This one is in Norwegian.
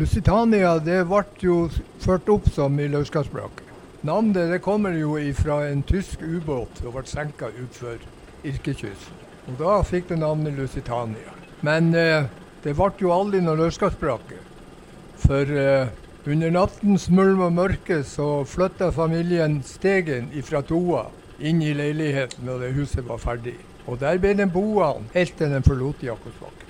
Lusitania det ble jo ført opp som i Laurskardsbrakke. Navnet det kommer jo fra en tysk ubåt som ble senka utfor Irkekysten. Og Da fikk det navnet Lusitania. Men eh, det ble jo aldri noe Laurskardsbrakke. For eh, under nattens mulm og mørke så flytta familien Stegen fra Toa inn i leiligheten når det huset var ferdig. Og der ble den boende helt til den forlot Jakobsbakken.